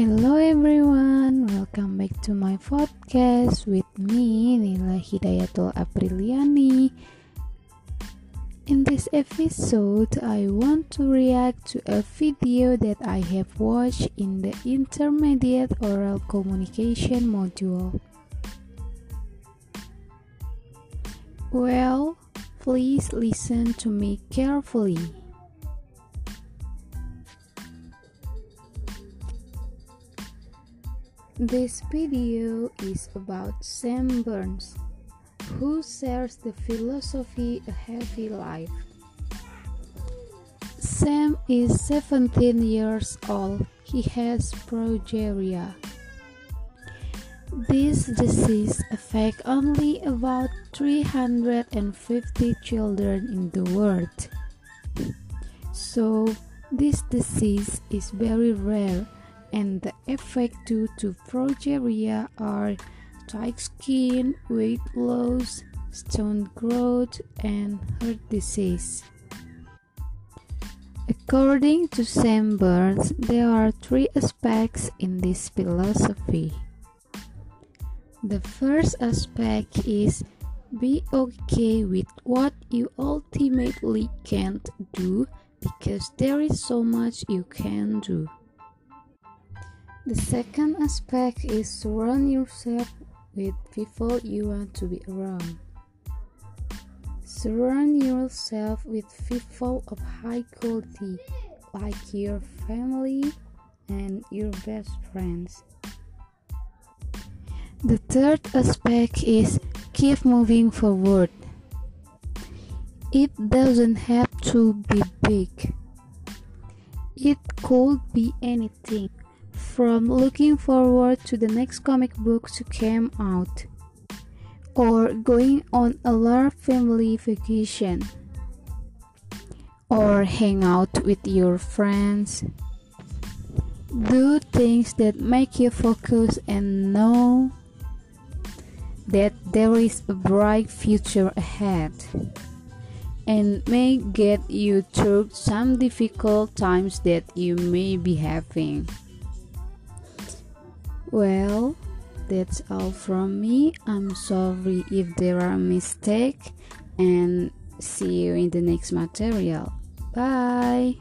Hello everyone, welcome back to my podcast with me Nila Hidayatul Apriliani. In this episode, I want to react to a video that I have watched in the intermediate oral communication module. Well, please listen to me carefully. This video is about Sam Berns, who shares the philosophy a healthy life. Sam is 17 years old. He has progeria. This disease affects only about 350 children in the world. So, this disease is very rare and the effects due to progeria are tight skin, weight loss, stone growth, and heart disease. According to Sam Berns, there are three aspects in this philosophy. The first aspect is be okay with what you ultimately can't do because there is so much you can do. The second aspect is surround yourself with people you want to be around. Surround yourself with people of high quality, like your family and your best friends. The third aspect is keep moving forward. It doesn't have to be big, it could be anything from looking forward to the next comic book to come out, or going on a large family vacation, or hang out with your friends. Do things that make you focus and know that there is a bright future ahead and may get you through some difficult times that you may be having. Well, that's all from me. I'm sorry if there are mistakes and see you in the next material. Bye.